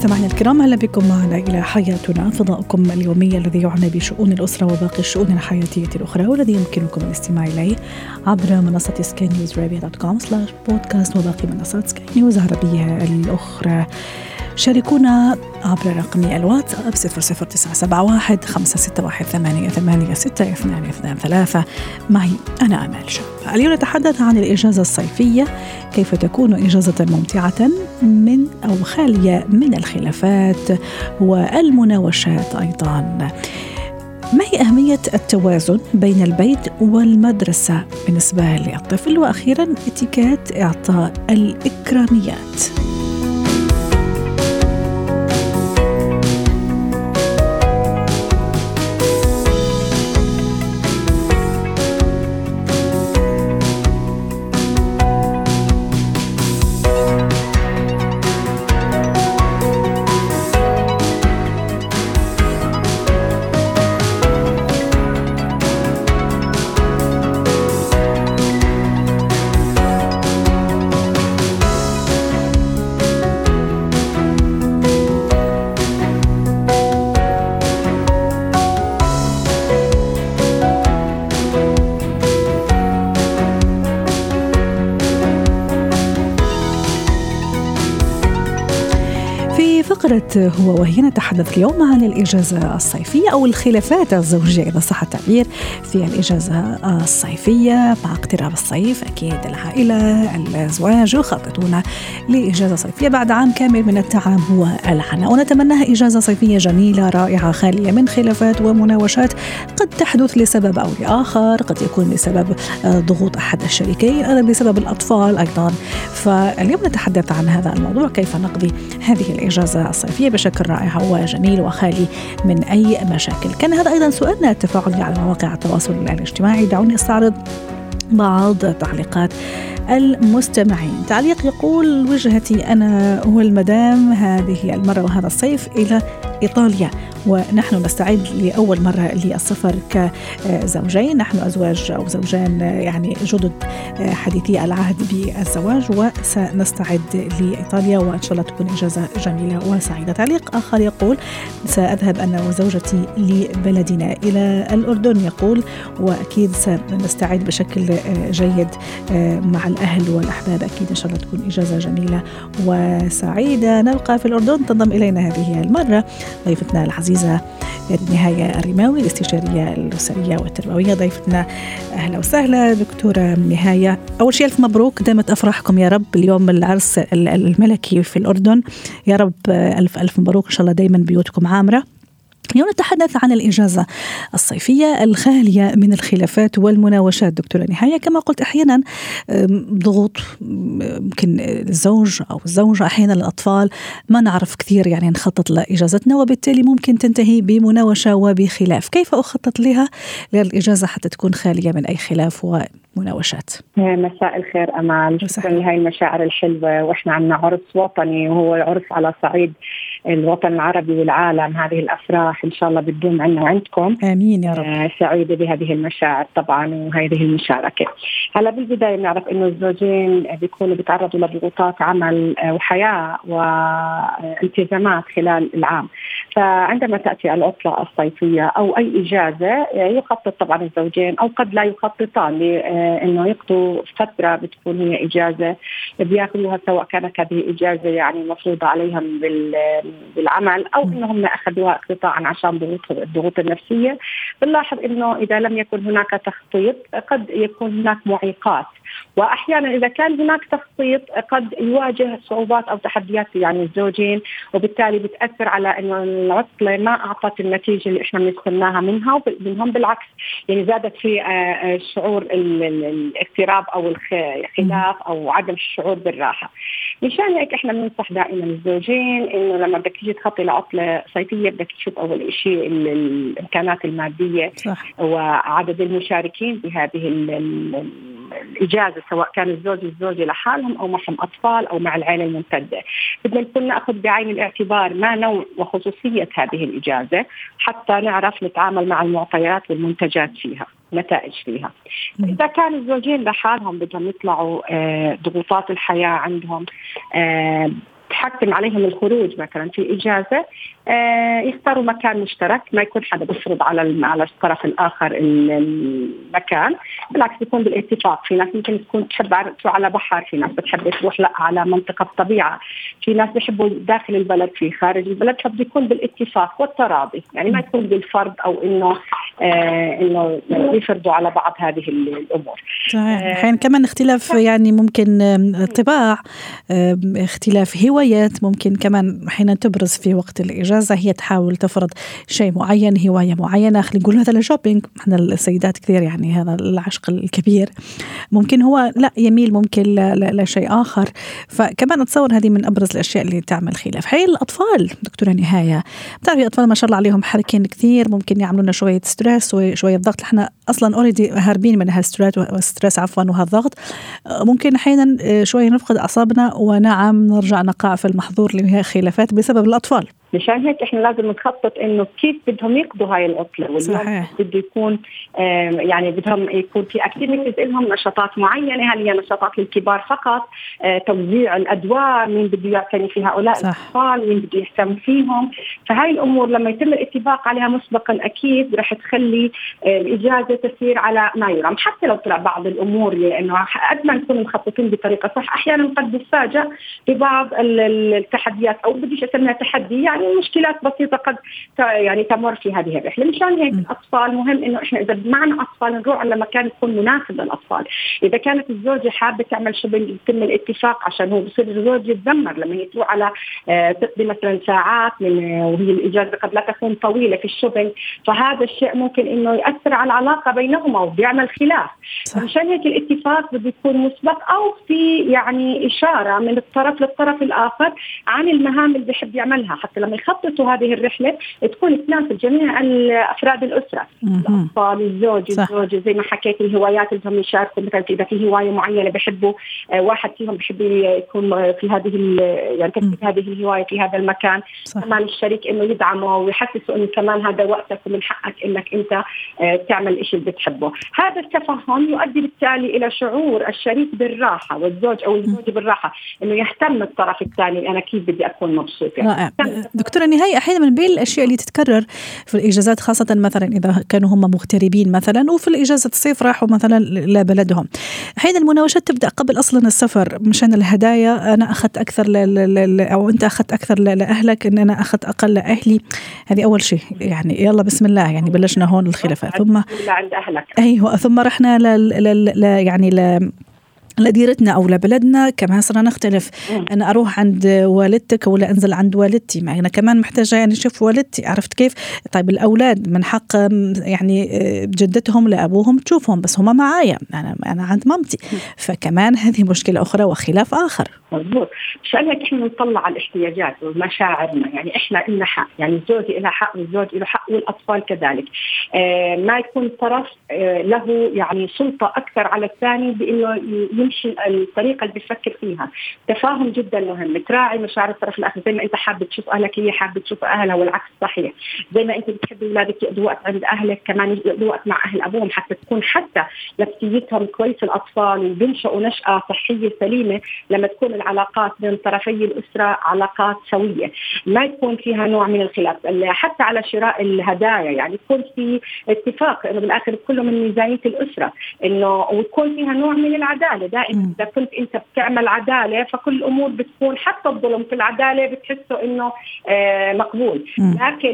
مستمعينا الكرام أهلا بكم معنا إلى حياتنا فضاؤكم اليومي الذي يعنى بشؤون الأسرة وباقي الشؤون الحياتية الأخرى والذي يمكنكم الاستماع إليه عبر منصة سكاي نيوز dot com slash podcast وباقي منصات سكاي نيوز العربيه الأخرى. شاركونا عبر رقم الواتساب 00971 561 88 6223 معي أنا أمال شاب. اليوم نتحدث عن الإجازة الصيفية. كيف تكون إجازة ممتعة من أو خالية من الخلافات والمناوشات أيضا؟ ما هي أهمية التوازن بين البيت والمدرسة بالنسبة للطفل وأخيرا اتكات إعطاء الإكراميات. فقرة هو وهي نتحدث اليوم عن الإجازة الصيفية أو الخلافات الزوجية. إذا صح التعبير في الإجازة الصيفية مع اقتراب الصيف أكيد العائلة الأزواج يخططون لإجازة صيفية بعد عام كامل من التعب والعناء. ونتمناها إجازة صيفية جميلة رائعة خالية من خلافات ومناوشات قد تحدث لسبب أو لآخر قد يكون بسبب ضغوط أحد الشريكين بسبب الأطفال أيضا. فاليوم نتحدث عن هذا الموضوع كيف نقضي هذه الإجازة الصيفية بشكل رائع وجميل وخالي من أي مشاكل. كان هذا أيضا سؤالنا التفاعلي على مواقع التواصل الاجتماعي. دعوني أستعرض بعض تعليقات المستمعين. تعليق يقول وجهتي أنا والمدام هذه المرة وهذا الصيف إلى إيطاليا. ونحن نستعد لأول مرة للسفر كزوجين. نحن أزواج أو زوجان يعني جدد حديثي العهد بالزواج وسنستعد لإيطاليا وإن شاء الله تكون إجازة جميلة وسعيدة. تعليق آخر يقول سأذهب أنا وزوجتي لبلدنا إلى الأردن يقول وأكيد سنستعد بشكل جيد مع الأهل والأحباب. أكيد إن شاء الله تكون إجازة جميلة وسعيدة. نلقى في الأردن تنضم إلينا هذه المرة ضيفتنا العزيزة نهاية الرماوي الاستشارية الأسرية والتربوية. ضيفتنا أهلا وسهلا. دكتورة نهاية أول شيء ألف مبروك. دامت أفراحكم يا رب اليوم العرس الملكي في الأردن. يا رب ألف ألف مبروك. إن شاء الله دايما بيوتكم عامرة. اليوم نتحدث عن الإجازة الصيفية الخالية من الخلافات والمناوشات. دكتورة نهاية كما قلت أحيانا ضغوط يمكن الزوج أو الزوجة أحيانا الأطفال ما نعرف كثير يعني نخطط لإجازتنا وبالتالي ممكن تنتهي بمناوشة وبخلاف. كيف أخطط لها للإجازة حتى تكون خالية من أي خلاف ومناوشات؟ مساء الخير أمال. شكرا لهي المشاعر الحلوة. وإحنا عندنا عرس وطني وهو عرس على صعيد. الوطن العربي والعالم هذه الأفراح إن شاء الله بتدوم عنا وعندكم. آمين يا رب. آه سعيدة بهذه المشاعر طبعا وهذه المشاركة. هلا بالبداية بنعرف إنه الزوجين بيكونوا بيتعرضوا لضغوطات عمل وحياة والتزامات خلال العام. فعندما تأتي العطله الصيفية أو أي إجازة يخطط طبعا الزوجين أو قد لا يخططان لأنه يقضوا فترة بتكون هي إجازة بياخذوها سواء كانت هذه إجازة يعني مفروضة عليهم بال بالعمل أو إنهم اخذوها قطاعا عشان ضغوط الضغوط النفسية. بنلاحظ إنه إذا لم يكن هناك تخطيط قد يكون هناك معيقات. وأحيانا إذا كان هناك تخطيط قد يواجه صعوبات أو تحديات يعني الزوجين وبالتالي بتأثر على إنه العطلة ما أعطت النتيجة اللي إحنا بنستناها منها ومنهم بالعكس يعني زادت في شعور الاغتراب أو الخلاف أو عدم الشعور بالراحة. مشان هيك إحنا بننصح دائما الزوجين إنه لما بدك تيجي تخطي لعطلة صيفية بدك تشوف أول شيء الإمكانات المادية صح. وعدد المشاركين بهذه الاجازه سواء كان الزوج والزوجه لحالهم أو معهم أطفال أو مع العائله الممتدة. بدنا نكون ناخذ بعين الاعتبار ما نوع وخصوصية هذه الإجازة حتى نعرف نتعامل مع المعطيات والمنتجات فيها نتائج فيها. إذا كان الزوجين لحالهم بدهم يطلعوا آه، ضغوطات الحياة عندهم آه، تحتم عليهم الخروج مثلا في إجازة آه، يختاروا مكان مشترك ما يكون حدا بيفرض على على الطرف الآخر المكان. بالعكس بيكون بالاتفاق. في ناس ممكن تكون تحب تروح على بحر في ناس بتحب تروح لا على منطقة طبيعه في ناس بيحبوا داخل البلد في خارج البلد فبيكون بالاتفاق والتراضي يعني ما يكون بالفرض أو إنه آه إنه يفرضوا على بعض هذه الأمور. صحيح. أحيانا آه كمان اختلاف يعني ممكن طباع اختلاف هوايات ممكن كمان أحيانا تبرز في وقت الإجازة هي تحاول تفرض شيء معين هواية معينة. خلينا نقول مثلا شوبينج إحنا السيدات كثير يعني هذا العشق الكبير. ممكن هو لا يميل ممكن لشيء آخر. فكمان أتصور هذه من أبرز الأشياء اللي تعمل خلاف. هي الأطفال دكتورة نهاية. بتعرفي الأطفال ما شاء الله عليهم حركين كثير. ممكن يعملوا لنا شوية stress وشوية ضغط. إحنا أصلا already هاربين من هال stress عفوا وهالضغط ممكن أحيانا شوية نفقد أعصابنا. ونعم نرجع نقع في المحظور اللي هي خلافات بسبب الأطفال. مشان هيك إحنا لازم نخطط إنه كيف بدهم يقضوا هاي العطلة واليوم بده يكون يعني بدهم يكون في اكتيفيتيز لهم نشاطات معينة هل هي نشاطات للكبار فقط؟ آه، توزيع الأدوار مين بده يعتني في هؤلاء الأطفال مين بده يهتم فيهم؟ فهاي الأمور لما يتم الاتفاق عليها مسبقا أكيد رح تخلي الاجازه تسير على ما يرام. حتى لو طلع بعض الأمور لأنه قد ما نكون مخططين بطريقة صح أحيانا قد نتفاجئ ببعض التحديات أو بديش أسميها تحدي يعني يعني مشكلات بسيطة قد يعني تمر في هذه الرحلة. مشان هيك الأطفال مهم إنه إحنا إذا معنا أطفال نروح على مكان يكون مناسب للأطفال. إذا كانت الزوجة حابة تعمل shopping يتم الاتفاق عشان هو بصير الزوج يتذمر. لما تروح على آه، تقضي مثلا ساعات من وهي الإجازة قد لا تكون طويلة في ال shopping. فهذا الشيء ممكن إنه يأثر على العلاقة بينهما وبيعمل خلاف. مشان هيك الاتفاق بده يكون مسبق أو في يعني إشارة من الطرف للطرف الآخر عن المهام اللي بيحب يعملها. حتى لما يخططوا هذه الرحلة تكون تناسب جميع افراد الأسرة. الأطفال الزوج الزوجة زي ما حكيت الهوايات اللي هم يشاركوا. مثلا إذا في هواية معينة بحبوا آه، واحد فيهم بحب يكون في هذه يعني تثبت هذه الهواية في هذا المكان. صح. كمان الشريك إنه يدعمه ويحسسه إنه كمان هذا وقتك ومن حقك إنك أنت آه، تعمل الشيء اللي بتحبه. هذا التفهم يؤدي بالتالي إلى شعور الشريك بالراحة والزوج أو الزوجة بالراحة إنه يهتم الطرف الثاني أنا كيف بدي أكون مبسوط يعني دكتورة نهاية أحيانا من بين الأشياء اللي تتكرر في الإجازات خاصة مثلا إذا كانوا هم مغتربين مثلا وفي الإجازة الصيف راحوا مثلا لبلدهم. أحيانا المناوشات تبدأ قبل أصلا السفر مشان الهدايا أنا أخذت أكثر ل... أو أنت أخذت أكثر لأهلك إن أنا أخذت أقل لأهلي. هذه أول شيء يعني يلا بسم الله يعني بلشنا هون الخلافات. ثم عند أهلك. أيوه ثم رحنا ل... ل... ل... يعني ل... لديرتنا أو لبلدنا كمان صرنا نختلف. أنا أروح عند والدتك ولا أنزل عند والدتي؟ ما أنا كمان محتاجة يعني أشوف والدتي. عرفت كيف؟ طيب الأولاد من حق يعني آه، جدتهم لأبوهم تشوفهم بس هم معايا. أنا أنا عند مامتي. فكمان هذه مشكلة أخرى وخلاف آخر. مضبوط مشان هيك إحنا نطلع على الاحتياجات ومشاعرنا. يعني إحنا لنا حق. يعني الزوج لها حق والزوج له حق والأطفال كذلك. آه ما يكون طرف آه له يعني سلطة أكثر على الثاني بإنه يمشي الطريقة اللي بيفكر فيها. تفاهم جدا مهم. تراعي مشاعر الطرف الآخر. زي ما أنت حابب تشوف أهلك هي حابه تشوف أهلها والعكس صحيح. زي ما أنت بتحبي اولادك يقضوا وقت عند أهلك كمان يقضوا وقت مع أهل أبوهم حتى تكون حتى نفسيتهم كويس الاطفال وبينشأوا نشأة صحية سليمة لما تكون العلاقات بين طرفي الأسرة علاقات سوية. ما يكون فيها نوع من الخلاف. حتى على شراء الهدايا يعني يكون في اتفاق إنه بالآخر كله من ميزانية الأسرة. إنه ويكون فيها نوع من العدالة. دائما إذا كنت أنت بتعمل عدالة فكل الأمور بتكون حتى الظلم في العدالة بتحسه إنه آه مقبول. لكن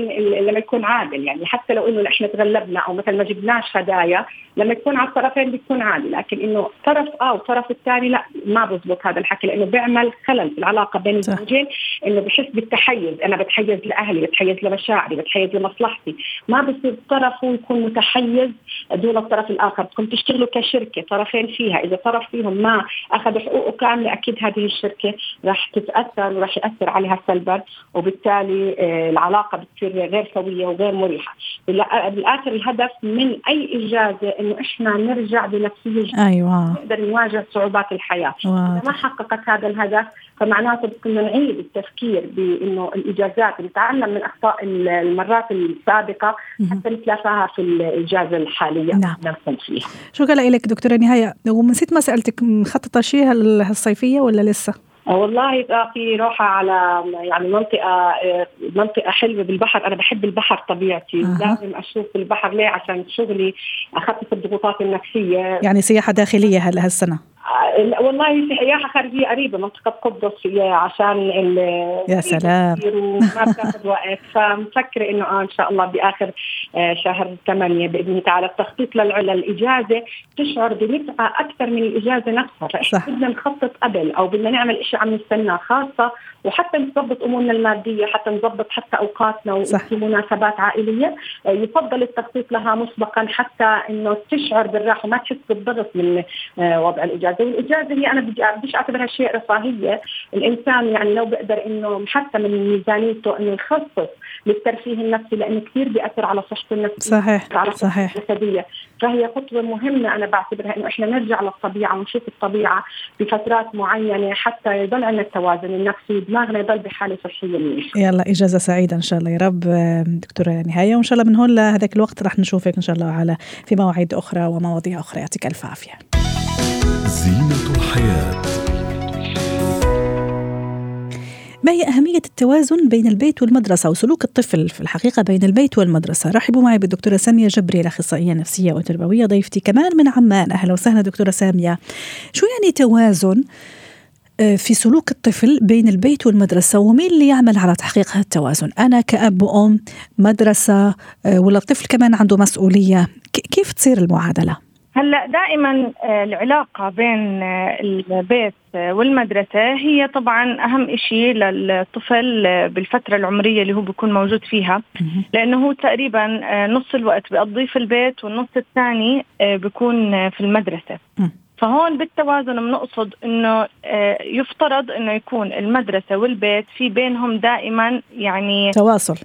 لما يكون عادل يعني حتى لو إنه إحنا تغلبنا أو مثلا ما جبناش هدايا لما يكون على الطرفين بتكون عادل. لكن إنه طرف آه وطرف الثاني لا ما بزبط هذا الحكي لأنه بيعمل خلل في العلاقة بين الزوجين إنه بحس بالتحيز. أنا بتحيز لأهلي بتحيز لمشاعري بتحيز لمصلحتي. ما بصير طرفه يكون متحيز دون الطرف الآخر. بدكم تشتغلوا كشركة طرفين فيها. إذا طرف فيهم ما أخذ حقوقه كاملة أكيد هذه الشركة راح تتأثر وراح يأثر عليها سلبا وبالتالي آه، العلاقة بتصير غير سوية وغير مريحة. بالآخر الهدف من أي اجازه إنه إحنا نرجع بنفسية أيوه. نقدر نواجه صعوبات الحياة. إذا ما حققت هذا الهدف فمعناته بدنا نعيد التفكير بإنه الاجازات نتعلم من أخطاء المرات السابقة حتى نتلافاها في الاجازه الحاليه نعم. فيها شكرا لك دكتورة نهاية. ونسيت ما سألتك مخططة شيء؟ الصيفيه ولا لسه؟ والله في روحة على يعني منطقة منطقة حلوة بالبحر. أنا بحب البحر طبيعتي. أه. لازم أشوف البحر ليه؟ عشان شغلي أخفف الضغوطات النفسية. يعني سياحة داخلية هلا هالسنة؟ والله سياحة خارجية قريبة منطقة قبرص عشان يا سلام. وما بتاخذ وقت. فمفكرة إنه آه إن شاء الله بآخر آه شهر ثمانية بإذن الله تعالى التخطيط للاجازة تشعر بمتعة أكثر من الإجازة نفسها. فاحنا بدنا نخطط قبل أو بدنا نعمل شيء عم نستناه خاصة وحتى نظبط أمورنا المادية حتى نظبط حتى أوقاتنا وفي مناسبات عائلية. آه يفضل التخطيط لها مسبقا حتى إنه تشعر بالراحة وما تحس بالضغط من آه وضع الإجازة. الإجازة، والإجازة هي أنا بدي بديش أعتبرها شيء رفاهية، الإنسان يعني لو بقدر إنه حتى من ميزانيته إنه يخصص للترفيه النفسي لأنه كثير بيأثر على صحته النفسية صحيح على صحيح. الجسدية، فهي خطوة مهمة أنا بعتبرها إنه إحنا نرجع للطبيعة ونشوف الطبيعة بفترات معينة حتى يضل عندنا التوازن النفسي دماغنا يضل بحالة صحية منيحة. يلا إجازة سعيدة إن شاء الله يا رب. دكتورة نهاية وإن شاء الله من هون لهذاك الوقت رح نشوفك إن شاء الله على في مواعيد أخرى ومواضيع أخرى. يعطيك ألف عافية. زينة الحياة. ما هي أهمية التوازن بين البيت والمدرسة وسلوك الطفل في الحقيقة بين البيت والمدرسة؟ رحبوا معي بالدكتورة سامية جبري الأخصائية النفسية وتربوية ضيفتي كمان من عمان. أهلا وسهلا دكتورة سامية. شو يعني توازن آه، في سلوك الطفل بين البيت والمدرسة؟ ومين اللي يعمل على تحقيق هذا التوازن أنا كأب وأم مدرسة آه، ولا الطفل كمان عنده مسؤولية؟ كيف تصير المعادلة؟ هلا دائما آه، العلاقة بين آه، البيت والمدرسة هي طبعا أهم شيء للطفل آه، بالفترة العمرية اللي هو بيكون موجود فيها. لأنه هو تقريبا نص الوقت بيقضيه في البيت والنص الثاني بيكون في المدرسة. فهون بالتوازن بنقصد إنه يفترض إنه يكون المدرسة والبيت في بينهم دائما يعني تواصل.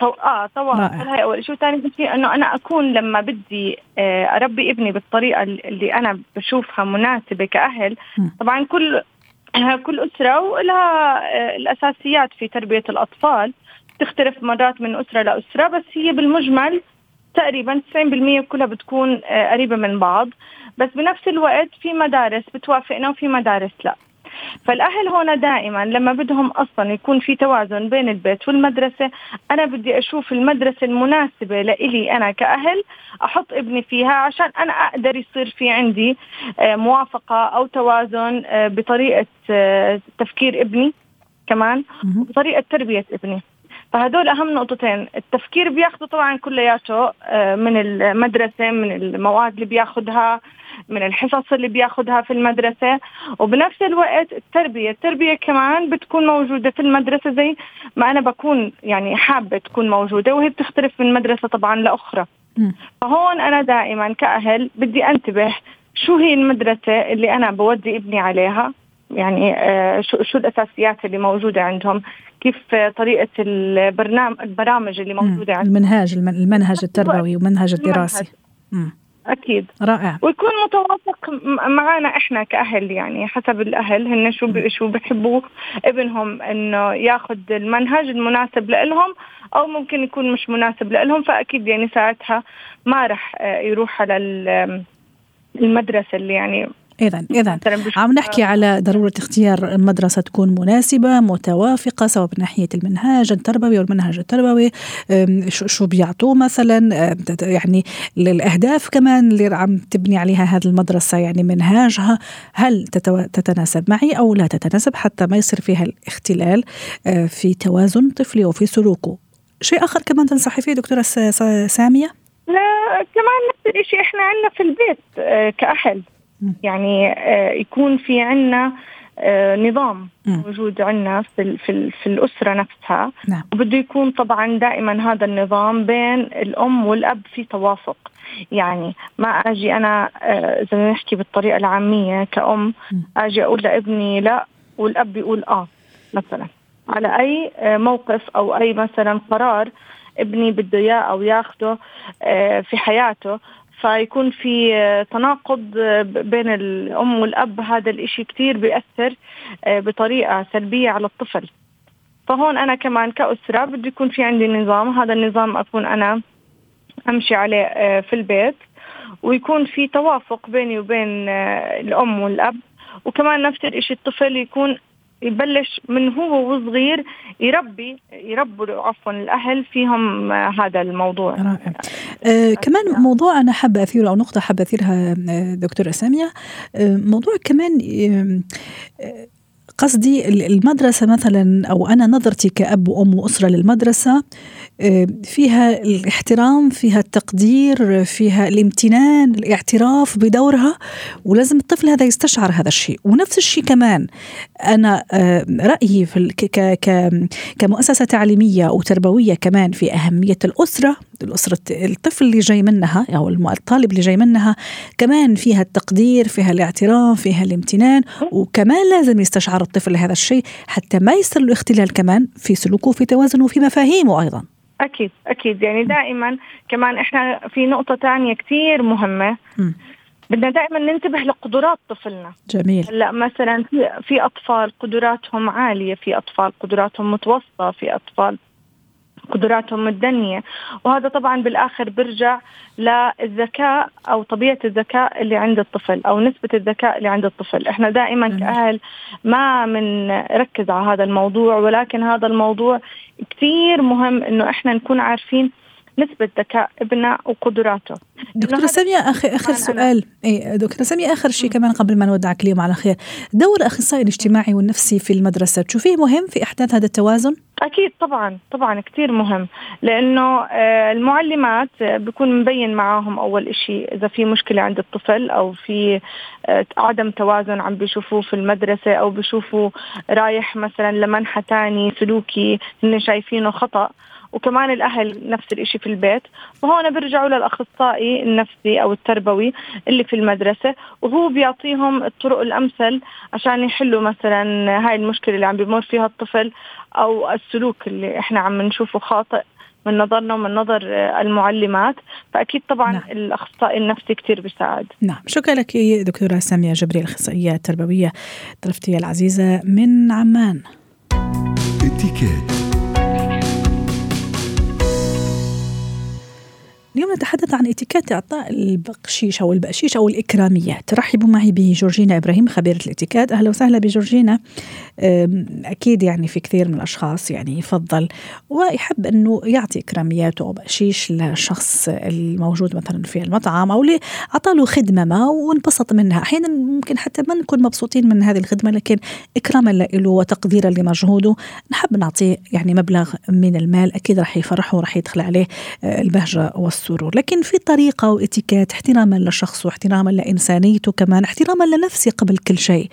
طو... آه تواصل هاي أول شيء؟ ثاني شيء إنه أنا أكون لما بدي آه، أربي ابني بالطريقة اللي أنا بشوفها مناسبة كأهل طبعا كل كل أسرة ولها آه، الأساسيات في تربية الأطفال. تختلف مرات من أسرة لأسرة بس هي بالمجمل تقريبا 90% كلها بتكون آه، قريبة من بعض. بس بنفس الوقت في مدارس بتوافقنا وفي مدارس لا. فالأهل هنا دائما لما بدهم أصلا يكون في توازن بين البيت والمدرسة أنا بدي أشوف المدرسة المناسبة لإلي أنا كأهل أحط ابني فيها عشان أنا أقدر يصير في عندي آه، موافقة أو توازن آه، بطريقة آه، تفكير ابني كمان وبطريقة تربية ابني. فهدول أهم نقطتين. التفكير بياخذوا طبعا كلياته من المدرسة من المواد اللي بياخذها من الحصص اللي بياخذها في المدرسة. وبنفس الوقت التربية التربية كمان بتكون موجودة في المدرسة زي ما أنا بكون يعني حابة تكون موجودة وهي بتختلف من مدرسة طبعا لأخرى. فهون أنا دائما كأهل بدي أنتبه شو هي المدرسة اللي أنا بودي ابني عليها. يعني آه شو شو الأساسيات اللي موجودة عندهم؟ كيف طريقة البرنامج البرامج اللي موجودة عندهم؟ المنهاج المنهج التربوي ومنهج الدراسي. أكيد. رائع. ويكون متوافق معنا إحنا كأهل يعني حسب الأهل هن شو شو بحبوا ابنهم إنه ياخذ المنهج المناسب لهم أو ممكن يكون مش مناسب لهم فأكيد يعني ساعتها ما راح يروح على المدرسة اللي يعني إذا إذا عم نحكي على ضرورة اختيار مدرسة تكون مناسبة متوافقة سواء من ناحية المنهاج التربوي والمنهج التربوي. شو بيعطوه مثلا؟ يعني الأهداف كمان اللي عم تبني عليها هذه المدرسة يعني منهاجها. هل تتناسب معي أو لا تتناسب حتى ما يصير فيها الاختلال آه، في توازن طفلي وفي سلوكه؟ شيء آخر كمان تنصحي فيه دكتورة سامية؟ لا كمان نفس الشيء إحنا عندنا في البيت آه، كأهل. يعني آه، يكون في عنا آه، نظام موجود عندنا في في في الأسرة نفسها. نعم. وبده يكون طبعا دائما هذا النظام بين الأم والأب في توافق. يعني ما أجي أنا آه، إذا بدنا نحكي بالطريقة العامية كأم أجي أقول لابني لا والأب يقول آه مثلا. على أي آه، موقف أو أي مثلا قرار ابني بده إياه أو ياخده آه، في حياته فيكون في تناقض بين الأم والأب. هذا الإشي كثير بيأثر بطريقة سلبية على الطفل. فهون أنا كمان كأسرة بده يكون في عندي نظام. هذا النظام أكون أنا أمشي عليه آه، في البيت. ويكون في توافق بيني وبين آه، الأم والأب. وكمان نفس الشيء الطفل يكون يبلش من هو وصغير يربي يربوا عفوا الأهل فيهم آه، هذا الموضوع. رائع. آه كمان موضوع أنا حابة اثيره أو نقطة حابة أثيرها دكتورة سامية. آه موضوع كمان آه قصدي المدرسة مثلا أو أنا نظرتي كأب وأم وأسرة للمدرسة آه، فيها الاحترام فيها التقدير فيها الامتنان الاعتراف بدورها ولازم الطفل هذا يستشعر هذا الشيء. ونفس الشيء كمان أنا آه، رأيي في كمؤسسة تعليمية وتربوية كمان في أهمية الأسرة الأسرة الطفل اللي جاي منها أو الطالب اللي جاي منها كمان فيها التقدير فيها الاعتراف فيها الامتنان وكمان لازم يستشعر الطفل هذا الشيء حتى ما يصير له اختلال كمان في سلوكه في توازنه وفي مفاهيمه أيضا. أكيد أكيد. يعني دائما كمان إحنا في نقطة تانية كتير مهمة. م. بدنا دائما ننتبه لقدرات طفلنا. جميل. هلأ مثلا في أطفال قدراتهم عالية في أطفال قدراتهم متوسطة في أطفال قدراتهم الدنية. وهذا طبعا بالآخر برجع للذكاء أو طبيعة الذكاء اللي عند الطفل أو نسبة الذكاء اللي عند الطفل. إحنا دائما كأهل ما بنركز على هذا الموضوع ولكن هذا الموضوع كثير مهم إنه إحنا نكون عارفين نسبة ذكاء ابننا وقدراته. دكتورة سامية آخر, آخر سؤال. إيه دكتورة سامية آخر شيء كمان قبل ما نودعك اليوم على خير. دور الأخصائي الاجتماعي والنفسي في المدرسة تشوفيه مهم في إحداث هذا التوازن؟ أكيد طبعا طبعا كثير مهم. لأنه آه، المعلمات بيكون مبين معاهم أول إشي إذا في مشكلة عند الطفل أو في آه، عدم توازن عم بيشوفوه في المدرسة أو بيشوفوا رايح مثلا لمنحى تاني سلوكي هن شايفينه خطأ. وكمان الأهل نفس الشيء في البيت. وهون بيرجعوا للأخصائي النفسي أو التربوي اللي في المدرسة وهو بيعطيهم الطرق الأمثل عشان يحلوا مثلا هاي المشكلة اللي عم بيمر فيها الطفل أو السلوك اللي إحنا عم نشوفه خاطئ من نظرنا ومن نظر المعلمات. فأكيد طبعا نعم. الأخصائي النفسي كثير بيساعد. نعم. شكرا لك دكتورة سامية جبريل الأخصائية التربوية ضيفتي العزيزة من عمان. اتكاد اليوم نتحدث عن اتيكيت إعطاء البقشيش أو البقشيش أو الاكراميات رحبوا معي بجورجينا إبراهيم خبيرة الاتيكيت. أهلا وسهلا بجورجينا. أكيد يعني في كثير من الأشخاص يعني يفضل ويحب إنه يعطي اكراميات أو بقشيش للشخص الموجود مثلا في المطعم أو اللي اعطى له خدمة ما وانبسط منها. أحيانا ممكن حتى ما نكون مبسوطين من هذه الخدمة لكن إكراما له وتقديرا لمجهوده. نحب نعطيه يعني مبلغ من المال. أكيد راح يفرحه وراح يدخل عليه آه، البهجة والسرور السرور لكن في طريقة وإتيكيت احتراما للشخص واحتراما لإنسانيته كمان احتراما لنفسي قبل كل شيء.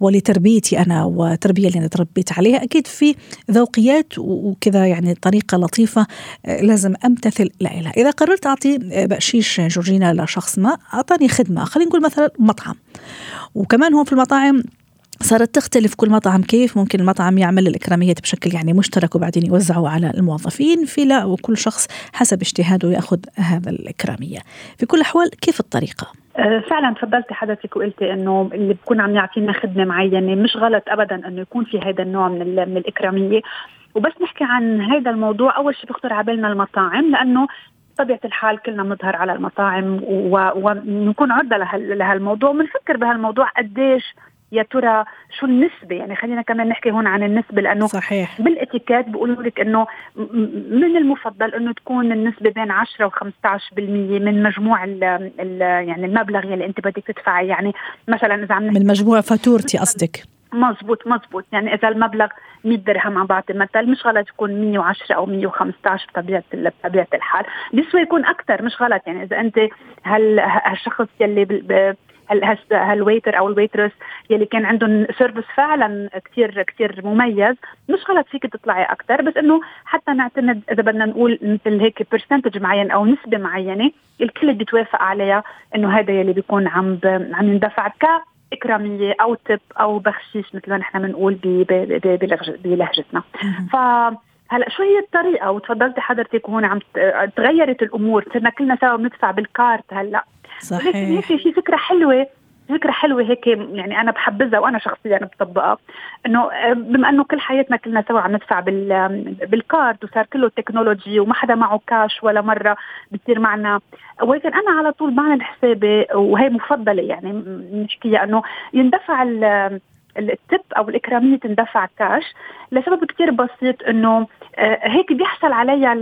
ولتربيتي أنا وتربية اللي أنا تربيت عليها أكيد في ذوقيات وكذا يعني طريقة لطيفة آه، لازم أمتثل لها إذا قررت أعطي بقشيش جورجينا لشخص ما أعطاني خدمة. خلينا نقول مثلا مطعم. وكمان هون في المطاعم صارت تختلف كل مطعم كيف ممكن المطعم يعمل الإكراميات بشكل يعني مشترك وبعدين يوزعه على الموظفين في لا وكل شخص حسب اجتهاده يأخذ هذا الإكرامية. في كل الأحوال كيف الطريقة؟ أه، فعلا تفضلتي حضرتك وقلتي إنه اللي بكون عم يعطينا خدمة معينة مش غلط ابدا إنه يكون في هذا النوع من من الإكرامية. وبس نحكي عن هذا الموضوع. أول شيء بيخطر على بالنا المطاعم لأنه بطبيعة الحال كلنا بنظهر على المطاعم ونكون عرضة لهالموضوع. وبنفكر بهالموضوع قديش يا ترى شو النسبة؟ يعني خلينا كمان نحكي هون عن النسبة لأنه صحيح. بالاتيكيت بيقولوا لك إنه من المفضل إنه تكون النسبة بين 10 و 15% من مجموع ال ال يعني المبلغ يلي أنت بدك تدفعي. يعني مثلا إذا عم من مجموع فاتورتي قصدك. مزبوط مزبوط. يعني إذا المبلغ 100 درهم عم بعطي مثل مش غلط يكون 110 أو 115 بطبيعة بطبيعة الحال. بيسوى يكون أكثر مش غلط. يعني إذا أنت هالشخص يلي هال waiter أو ال waitress يلي كان عندهم service فعلا كثير كثير مميز مش غلط فيك تطلعي أكثر بس إنه حتى نعتمد إذا بدنا نقول مثل هيك percentage معين أو نسبة معينة الكل بيتوافق عليها إنه هذا يلي بيكون عم عم يندفع ك إكرامية أو تب أو بخشيش مثل ما نحن بنقول بلهجتنا. ف هلأ شو هي الطريقة وتفضلتي حضرتك هون عم تغيرت الأمور صرنا كلنا سوا بندفع بالكارت هلأ. صحيح. هيك في فكرة حلوة فكرة حلوة هيك يعني أنا بحبذها وأنا شخصيا بطبقها. إنه بما إنه كل حياتنا كلنا سوا عم ندفع بالكارد وصار كله تكنولوجي وما حدا معه كاش ولا مرة بتصير معنا. ولكن أنا على طول بعمل حسابي وهي مفضلة يعني نحكيها إنه يندفع التب أو الإكرامية تندفع كاش لسبب كتير بسيط إنه آه، هيك بيحصل عليها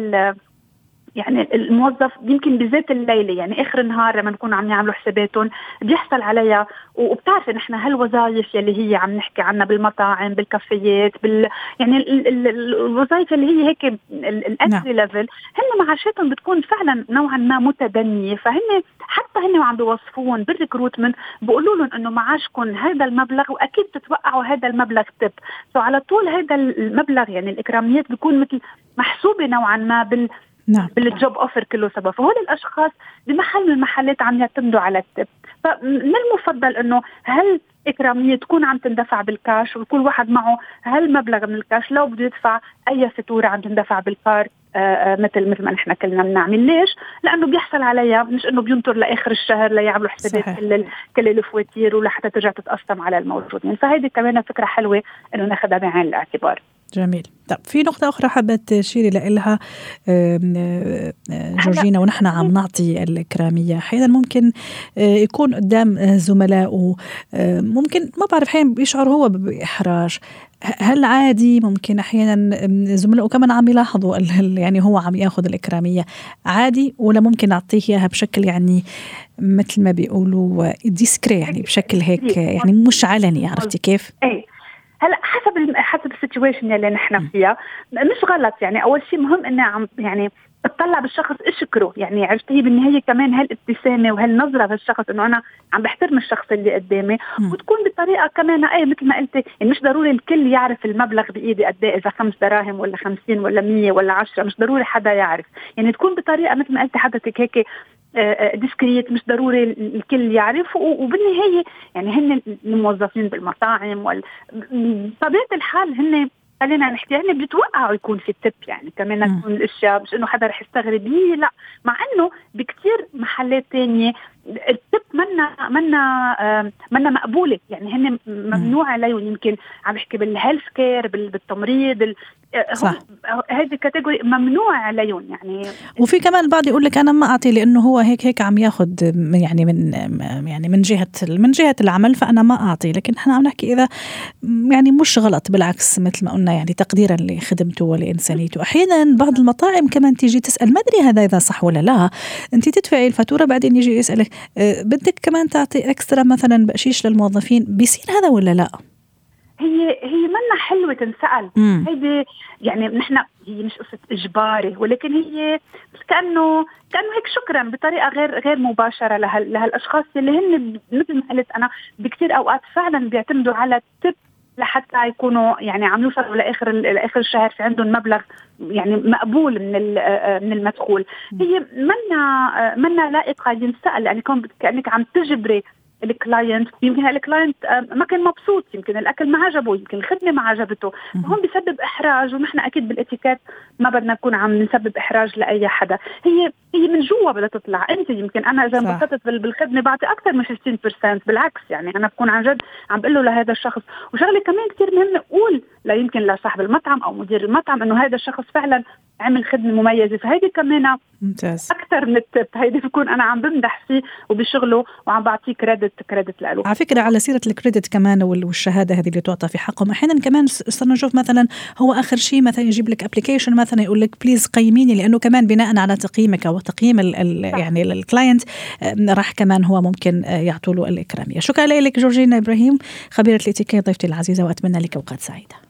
يعني الموظف يمكن بذات الليلة يعني آخر النهار لما نكون عم يعملوا حساباتهم بيحصل عليها. وبتعرفي نحن هالوظائف يلي هي عم نحكي عنها بالمطاعم بالكافيات بال يعني الوظائف اللي هي هيك ال entry level نعم. هن معاشاتهم بتكون فعلا نوعا ما متدنية. فهن حتى هن وعم بيوظفوهن بال recruitment بيقولوا لهم إنه معاشكم هذا المبلغ وأكيد تتوقعوا هذا المبلغ tip so على طول هذا المبلغ يعني الإكراميات بيكون مثل محسوبة نوعا ما بال نعم. بال job offer كله سبب. فهول الأشخاص بمحل من المحلات عم يعتمدوا على ال tip. فمن المفضل إنه هل إكرامية تكون عم تندفع بالكاش وكل واحد معه هالمبلغ من الكاش لو بده يدفع أي فاتورة عم تندفع بال card آه، آه، مثل مثل ما نحن كلنا بنعمل. ليش؟ لأنه بيحصل عليها مش إنه بينطر لآخر الشهر ليعملوا حسابات كل كل الفواتير ولحتى ترجع تتقسم على الموجودين. فهيدي كمان فكرة حلوة إنه ناخذها بعين الاعتبار. جميل. طب في نقطة أخرى حابة تشيري لها آه، جورجينا ونحن عم نعطي الإكرامية أحيانا ممكن يكون قدام زملائه ممكن ما بعرف أحيانا بيشعر هو بإحراج. هل عادي؟ ممكن أحيانا زملائه كمان عم يلاحظوا يعني هو عم ياخذ الإكرامية. عادي ولا ممكن اعطيه إياها بشكل يعني مثل ما بيقولوا discret يعني بشكل هيك يعني مش علني عرفتي كيف؟ إيه. هلا حسب حسب ال situation اللي نحن فيها مش غلط يعني. أول شيء مهم انه عم يعني أطلع بالشخص أشكره. يعني عرفتي بالنهاية كمان هالابتسامة وهالنظرة بالشخص إنه أنا عم بحترم الشخص اللي قدامي. وتكون بطريقة كمان اي مثل ما قلتي يعني مش ضروري الكل يعرف المبلغ بإيدي قد إيه إذا خمس دراهم ولا خمسين ولا مية ولا عشرة مش ضروري حدا يعرف. يعني تكون بطريقة مثل ما قلتي حضرتك هيك ديسكريت آه، آه، مش ضروري الكل يعرف وبالنهاية يعني هن الموظفين بالمطاعم. بطبيعة الحال هن خلينا نحكي يعني بيتوقعوا يكون في tip يعني كمان تكون الأشياء مش إنه حدا رح يستغرب. هي لا مع إنه بكثير محلات تانية ال tip منا منا منا مقبولة. يعني هن ممنوع عليهم. يمكن عم بحكي بال health care بالتمريض صح. هذه ال category ممنوع عليهم يعني. وفي كمان البعض يقول لك أنا ما أعطي لأنه هو هيك هيك عم ياخذ يعني من يعني من جهه من جهة العمل فأنا ما أعطي. لكن إحنا عم نحكي إذا يعني مش غلط بالعكس مثل ما قلنا يعني تقديرا لخدمته ولإنسانيته. أحيانا بعض المطاعم كمان تيجي تسأل ما أدري هذا إذا صح ولا لا. أنت تدفعي الفاتورة بعدين يجي يسألك أه، بدك كمان تعطي إكسترا مثلا بقشيش للموظفين بيصير هذا ولا لا؟ هي هي منا حلوة تنسأل. هيدي يعني نحن هي مش قصة إجباري ولكن هي كأنه كأنه هيك شكرا بطريقة غير غير مباشرة لهال لهالأشخاص اللي هن مثل ما قلت أنا بكثير أوقات فعلا بيعتمدوا على ال tip لحتى يكونوا يعني عم يوصلوا لآخر لآخر الشهر في عندهم مبلغ يعني مقبول من من المدخول. هي منا منا لائقة ينسأل يعني كأنك عم تجبري ال client يمكن ال client آه، ما كان مبسوط يمكن الأكل ما عجبه يمكن الخدمة ما عجبته. هون بسبب إحراج ونحن أكيد بالإتيكيت ما بدنا نكون عم نسبب إحراج لأي حدا. هي هي من جوا بدها تطلع. أنت يمكن أنا إذا انبسطت بالخدمة بعطي أكثر من 15% بالعكس يعني أنا بكون عن جد عم بقول له لهذا الشخص. وشغلة كمان كثير مهم نقول ليمكن لصاحب المطعم أو مدير المطعم إنه هذا الشخص فعلا عمل خدمة مميزة. فهيدي كمان ممتاز. أكثر من ال tip هيدي بكون أنا عم بمدح فيه وبشغله وعم بعطيه credit credit له على فكرة على سيرة ال credit كمان والشهادة هذه اللي تعطى في حقهم. أحيانا كمان صرنا نشوف مثلا هو آخر شيء مثلا يجيب لك application مثلا يقول لك please قيميني لأنه كمان بناء على تقييمك أو تقييم ال ال يعني ال client راح كمان هو ممكن آه، يعطوا له الاكراميه شكرا لك جورجينا إبراهيم خبيرة الاتيكيت ضيفتي العزيزة وأتمنى لك أوقات سعيدة.